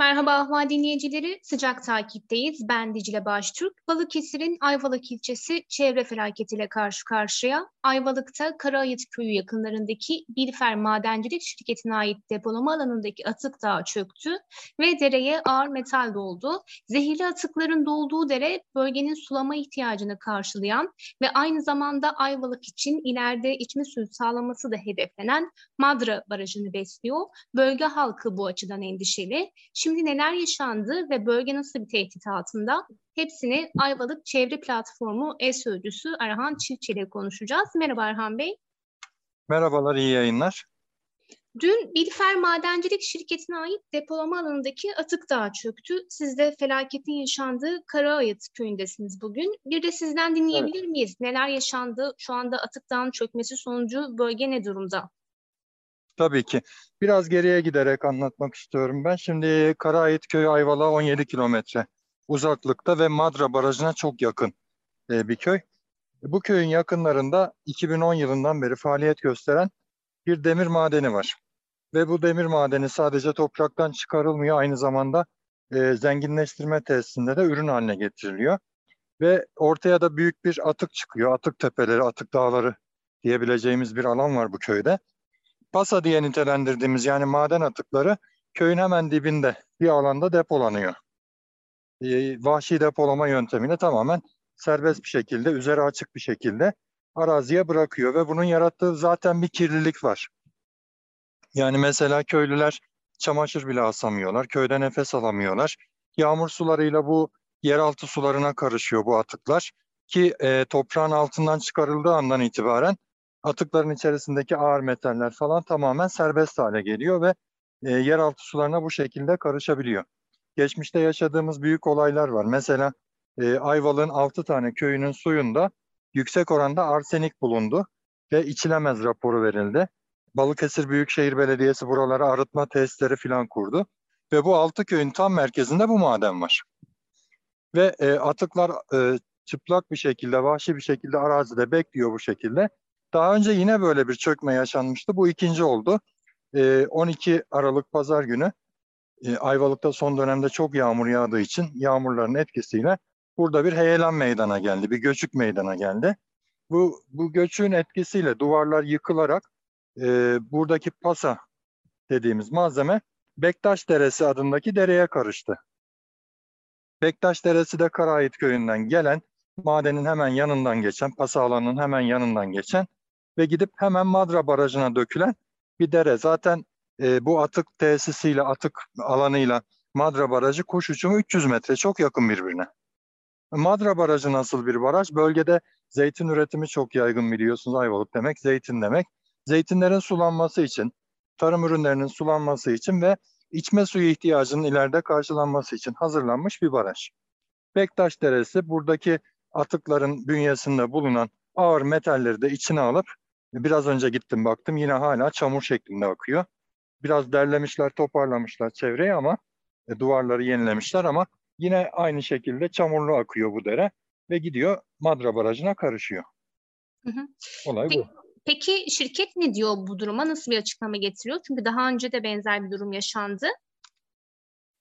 Merhaba Ahval dinleyicileri, sıcak takipteyiz. Ben Dicle Baştürk. Balıkesir'in Ayvalık ilçesi çevre felaketiyle karşı karşıya. Ayvalık'ta Karaayıt köyü yakınlarındaki Bilfer Madencilik Şirketi'ne ait depolama alanındaki atık dağı çöktü ve dereye ağır metal doldu. Zehirli atıkların dolduğu dere bölgenin sulama ihtiyacını karşılayan ve aynı zamanda Ayvalık için ileride içme suyu sağlaması da hedeflenen Madra Barajı'nı besliyor. Bölge halkı bu açıdan endişeli. Şimdi neler yaşandı ve bölge nasıl bir tehdit altında? Hepsini Ayvalık Çevre Platformu eş sözcüsü Erhan Çiftçi ile konuşacağız. Merhaba Erhan Bey. Merhabalar, iyi yayınlar. Dün Bilfer Madencilik Şirketi'ne ait depolama alanındaki atık dağı çöktü. Siz de felaketin yaşandığı Karaayıt köyündesiniz bugün. Bir de sizden dinleyebilir evet. miyiz? Neler yaşandı? Şu anda atık dağın çökmesi sonucu bölge ne durumda? Tabii ki. Biraz geriye giderek anlatmak istiyorum ben. Şimdi Karaait Köyü Ayvalık'a 17 kilometre uzaklıkta ve Madra Barajı'na çok yakın e, bir köy. Bu köyün yakınlarında 2010 yılından beri faaliyet gösteren bir demir madeni var. Ve bu demir madeni sadece topraktan çıkarılmıyor, aynı zamanda e, zenginleştirme tesisinde de ürün haline getiriliyor. Ve ortaya da büyük bir atık çıkıyor. Atık tepeleri, atık dağları diyebileceğimiz bir alan var bu köyde. Pasa diye nitelendirdiğimiz yani maden atıkları köyün hemen dibinde bir alanda depolanıyor. Ee, vahşi depolama yöntemiyle tamamen serbest bir şekilde, üzeri açık bir şekilde araziye bırakıyor ve bunun yarattığı zaten bir kirlilik var. Yani mesela köylüler çamaşır bile asamıyorlar, köyde nefes alamıyorlar. Yağmur sularıyla bu yeraltı sularına karışıyor bu atıklar ki e, toprağın altından çıkarıldığı andan itibaren atıkların içerisindeki ağır metaller falan tamamen serbest hale geliyor ve e, yeraltı sularına bu şekilde karışabiliyor. Geçmişte yaşadığımız büyük olaylar var. Mesela e, Ayvalık'ın 6 tane köyünün suyunda yüksek oranda arsenik bulundu ve içilemez raporu verildi. Balıkesir Büyükşehir Belediyesi buralara arıtma testleri falan kurdu. Ve bu 6 köyün tam merkezinde bu maden var. Ve e, atıklar e, çıplak bir şekilde, vahşi bir şekilde arazide bekliyor bu şekilde. Daha önce yine böyle bir çökme yaşanmıştı. Bu ikinci oldu. E, 12 Aralık Pazar günü e, Ayvalık'ta son dönemde çok yağmur yağdığı için yağmurların etkisiyle burada bir heyelan meydana geldi, bir göçük meydana geldi. Bu, bu göçün etkisiyle duvarlar yıkılarak e, buradaki pasa dediğimiz malzeme Bektaş Deresi adındaki dereye karıştı. Bektaş Deresi de Karahit köyünden gelen, madenin hemen yanından geçen, pasa alanının hemen yanından geçen ve gidip hemen Madra Barajı'na dökülen bir dere. Zaten e, bu atık tesisiyle, atık alanıyla Madra Barajı kuş uçumu 300 metre çok yakın birbirine. Madra Barajı nasıl bir baraj? Bölgede zeytin üretimi çok yaygın biliyorsunuz. Ayvalık demek zeytin demek. Zeytinlerin sulanması için, tarım ürünlerinin sulanması için ve içme suyu ihtiyacının ileride karşılanması için hazırlanmış bir baraj. Bektaş Deresi buradaki atıkların bünyesinde bulunan ağır metalleri de içine alıp Biraz önce gittim baktım yine hala çamur şeklinde akıyor. Biraz derlemişler, toparlamışlar çevreyi ama e, duvarları yenilemişler ama yine aynı şekilde çamurlu akıyor bu dere ve gidiyor Madra Barajı'na karışıyor. Hı hı. Olay peki, bu. Peki şirket ne diyor bu duruma? Nasıl bir açıklama getiriyor? Çünkü daha önce de benzer bir durum yaşandı.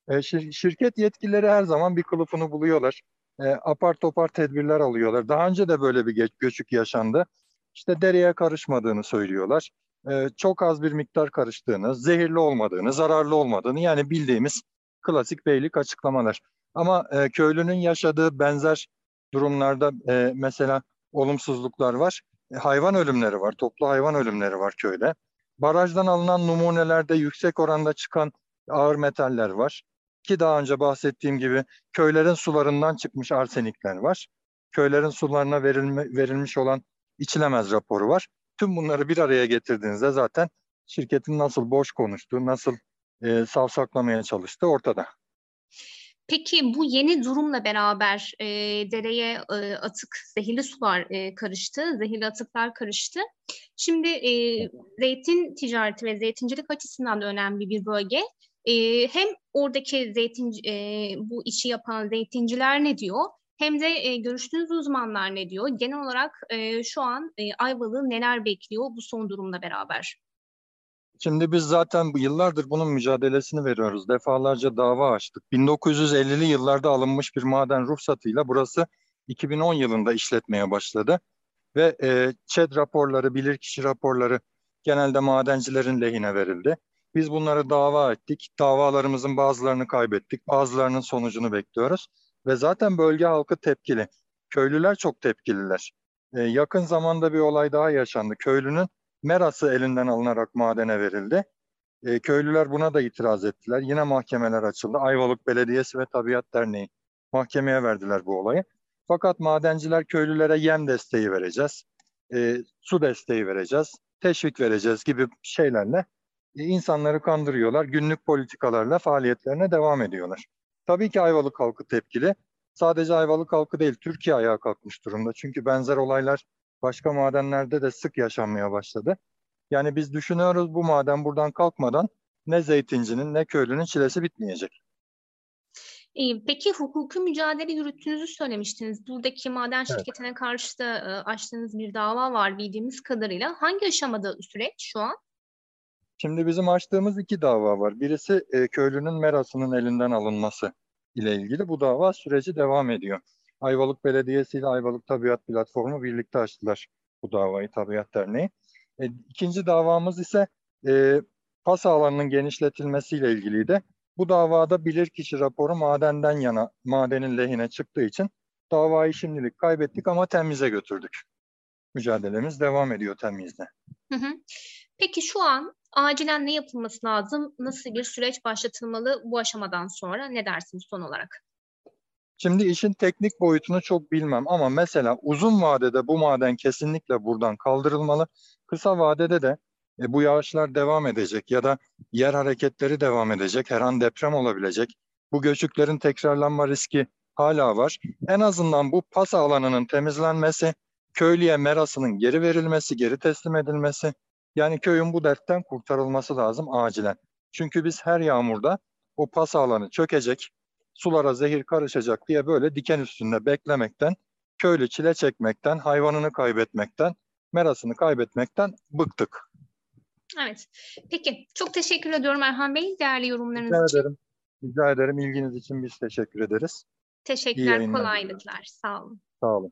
E, şir- şirket yetkilileri her zaman bir kılıfını buluyorlar. E, apar topar tedbirler alıyorlar. Daha önce de böyle bir geç, göçük yaşandı işte dereye karışmadığını söylüyorlar. Ee, çok az bir miktar karıştığını, zehirli olmadığını, zararlı olmadığını yani bildiğimiz klasik beylik açıklamalar. Ama e, köylünün yaşadığı benzer durumlarda e, mesela olumsuzluklar var. E, hayvan ölümleri var, toplu hayvan ölümleri var köyde. Barajdan alınan numunelerde yüksek oranda çıkan ağır metaller var. Ki daha önce bahsettiğim gibi köylerin sularından çıkmış arsenikler var. Köylerin sularına verilme, verilmiş olan içilemez raporu var. Tüm bunları bir araya getirdiğinizde zaten şirketin nasıl boş konuştuğu, nasıl e, savsaklamaya çalıştığı ortada. Peki bu yeni durumla beraber e, dereye e, atık, zehirli sular e, karıştı, zehirli atıklar karıştı. Şimdi e, zeytin ticareti ve zeytincilik açısından da önemli bir bölge. E, hem oradaki zeytin, e, bu işi yapan zeytinciler ne diyor? Hem de e, görüştüğünüz uzmanlar ne diyor? Genel olarak e, şu an e, Ayvalık'ı neler bekliyor bu son durumla beraber? Şimdi biz zaten bu yıllardır bunun mücadelesini veriyoruz. Defalarca dava açtık. 1950'li yıllarda alınmış bir maden ruhsatıyla burası 2010 yılında işletmeye başladı. Ve e, ÇED raporları, bilirkişi raporları genelde madencilerin lehine verildi. Biz bunları dava ettik. Davalarımızın bazılarını kaybettik. Bazılarının sonucunu bekliyoruz. Ve zaten bölge halkı tepkili. Köylüler çok tepkililer. E, yakın zamanda bir olay daha yaşandı. Köylünün merası elinden alınarak madene verildi. E, köylüler buna da itiraz ettiler. Yine mahkemeler açıldı. Ayvalık Belediyesi ve Tabiat Derneği mahkemeye verdiler bu olayı. Fakat madenciler köylülere yem desteği vereceğiz, e, su desteği vereceğiz, teşvik vereceğiz gibi şeylerle e, insanları kandırıyorlar. Günlük politikalarla faaliyetlerine devam ediyorlar. Tabii ki Ayvalık halkı tepkili. Sadece Ayvalık halkı değil, Türkiye ayağa kalkmış durumda. Çünkü benzer olaylar başka madenlerde de sık yaşanmaya başladı. Yani biz düşünüyoruz bu maden buradan kalkmadan ne zeytincinin ne köylünün çilesi bitmeyecek. Peki hukuki mücadele yürüttüğünüzü söylemiştiniz. Buradaki maden Evet. şirketine karşı da e, açtığınız bir dava var bildiğimiz kadarıyla. Hangi aşamada süreç şu an? Şimdi bizim açtığımız iki dava var. Birisi e, köylünün merasının elinden alınması ile ilgili. Bu dava süreci devam ediyor. Ayvalık Belediyesi ile Ayvalık Tabiat Platformu birlikte açtılar bu davayı Tabiat Derneği. E, ikinci davamız ise e, pas alanının genişletilmesiyle ilgiliydi. Bu davada bilirkişi raporu madenden yana, madenin lehine çıktığı için davayı şimdilik kaybettik ama temize götürdük. Mücadelemiz devam ediyor temizde. Hı hı. Peki şu an acilen ne yapılması lazım? Nasıl bir süreç başlatılmalı bu aşamadan sonra? Ne dersiniz son olarak? Şimdi işin teknik boyutunu çok bilmem ama mesela uzun vadede bu maden kesinlikle buradan kaldırılmalı. Kısa vadede de e, bu yağışlar devam edecek ya da yer hareketleri devam edecek. Her an deprem olabilecek. Bu göçüklerin tekrarlanma riski hala var. En azından bu pas alanının temizlenmesi, köylüye merasının geri verilmesi, geri teslim edilmesi. Yani köyün bu dertten kurtarılması lazım acilen. Çünkü biz her yağmurda o pas alanı çökecek, sulara zehir karışacak diye böyle diken üstünde beklemekten, köylü çile çekmekten, hayvanını kaybetmekten, merasını kaybetmekten bıktık. Evet. Peki. Çok teşekkür ediyorum Erhan Bey. Değerli yorumlarınız Rica için. ederim. Rica ederim. İlginiz için biz teşekkür ederiz. Teşekkürler. Kolaylıklar. Sağ olun. Sağ olun.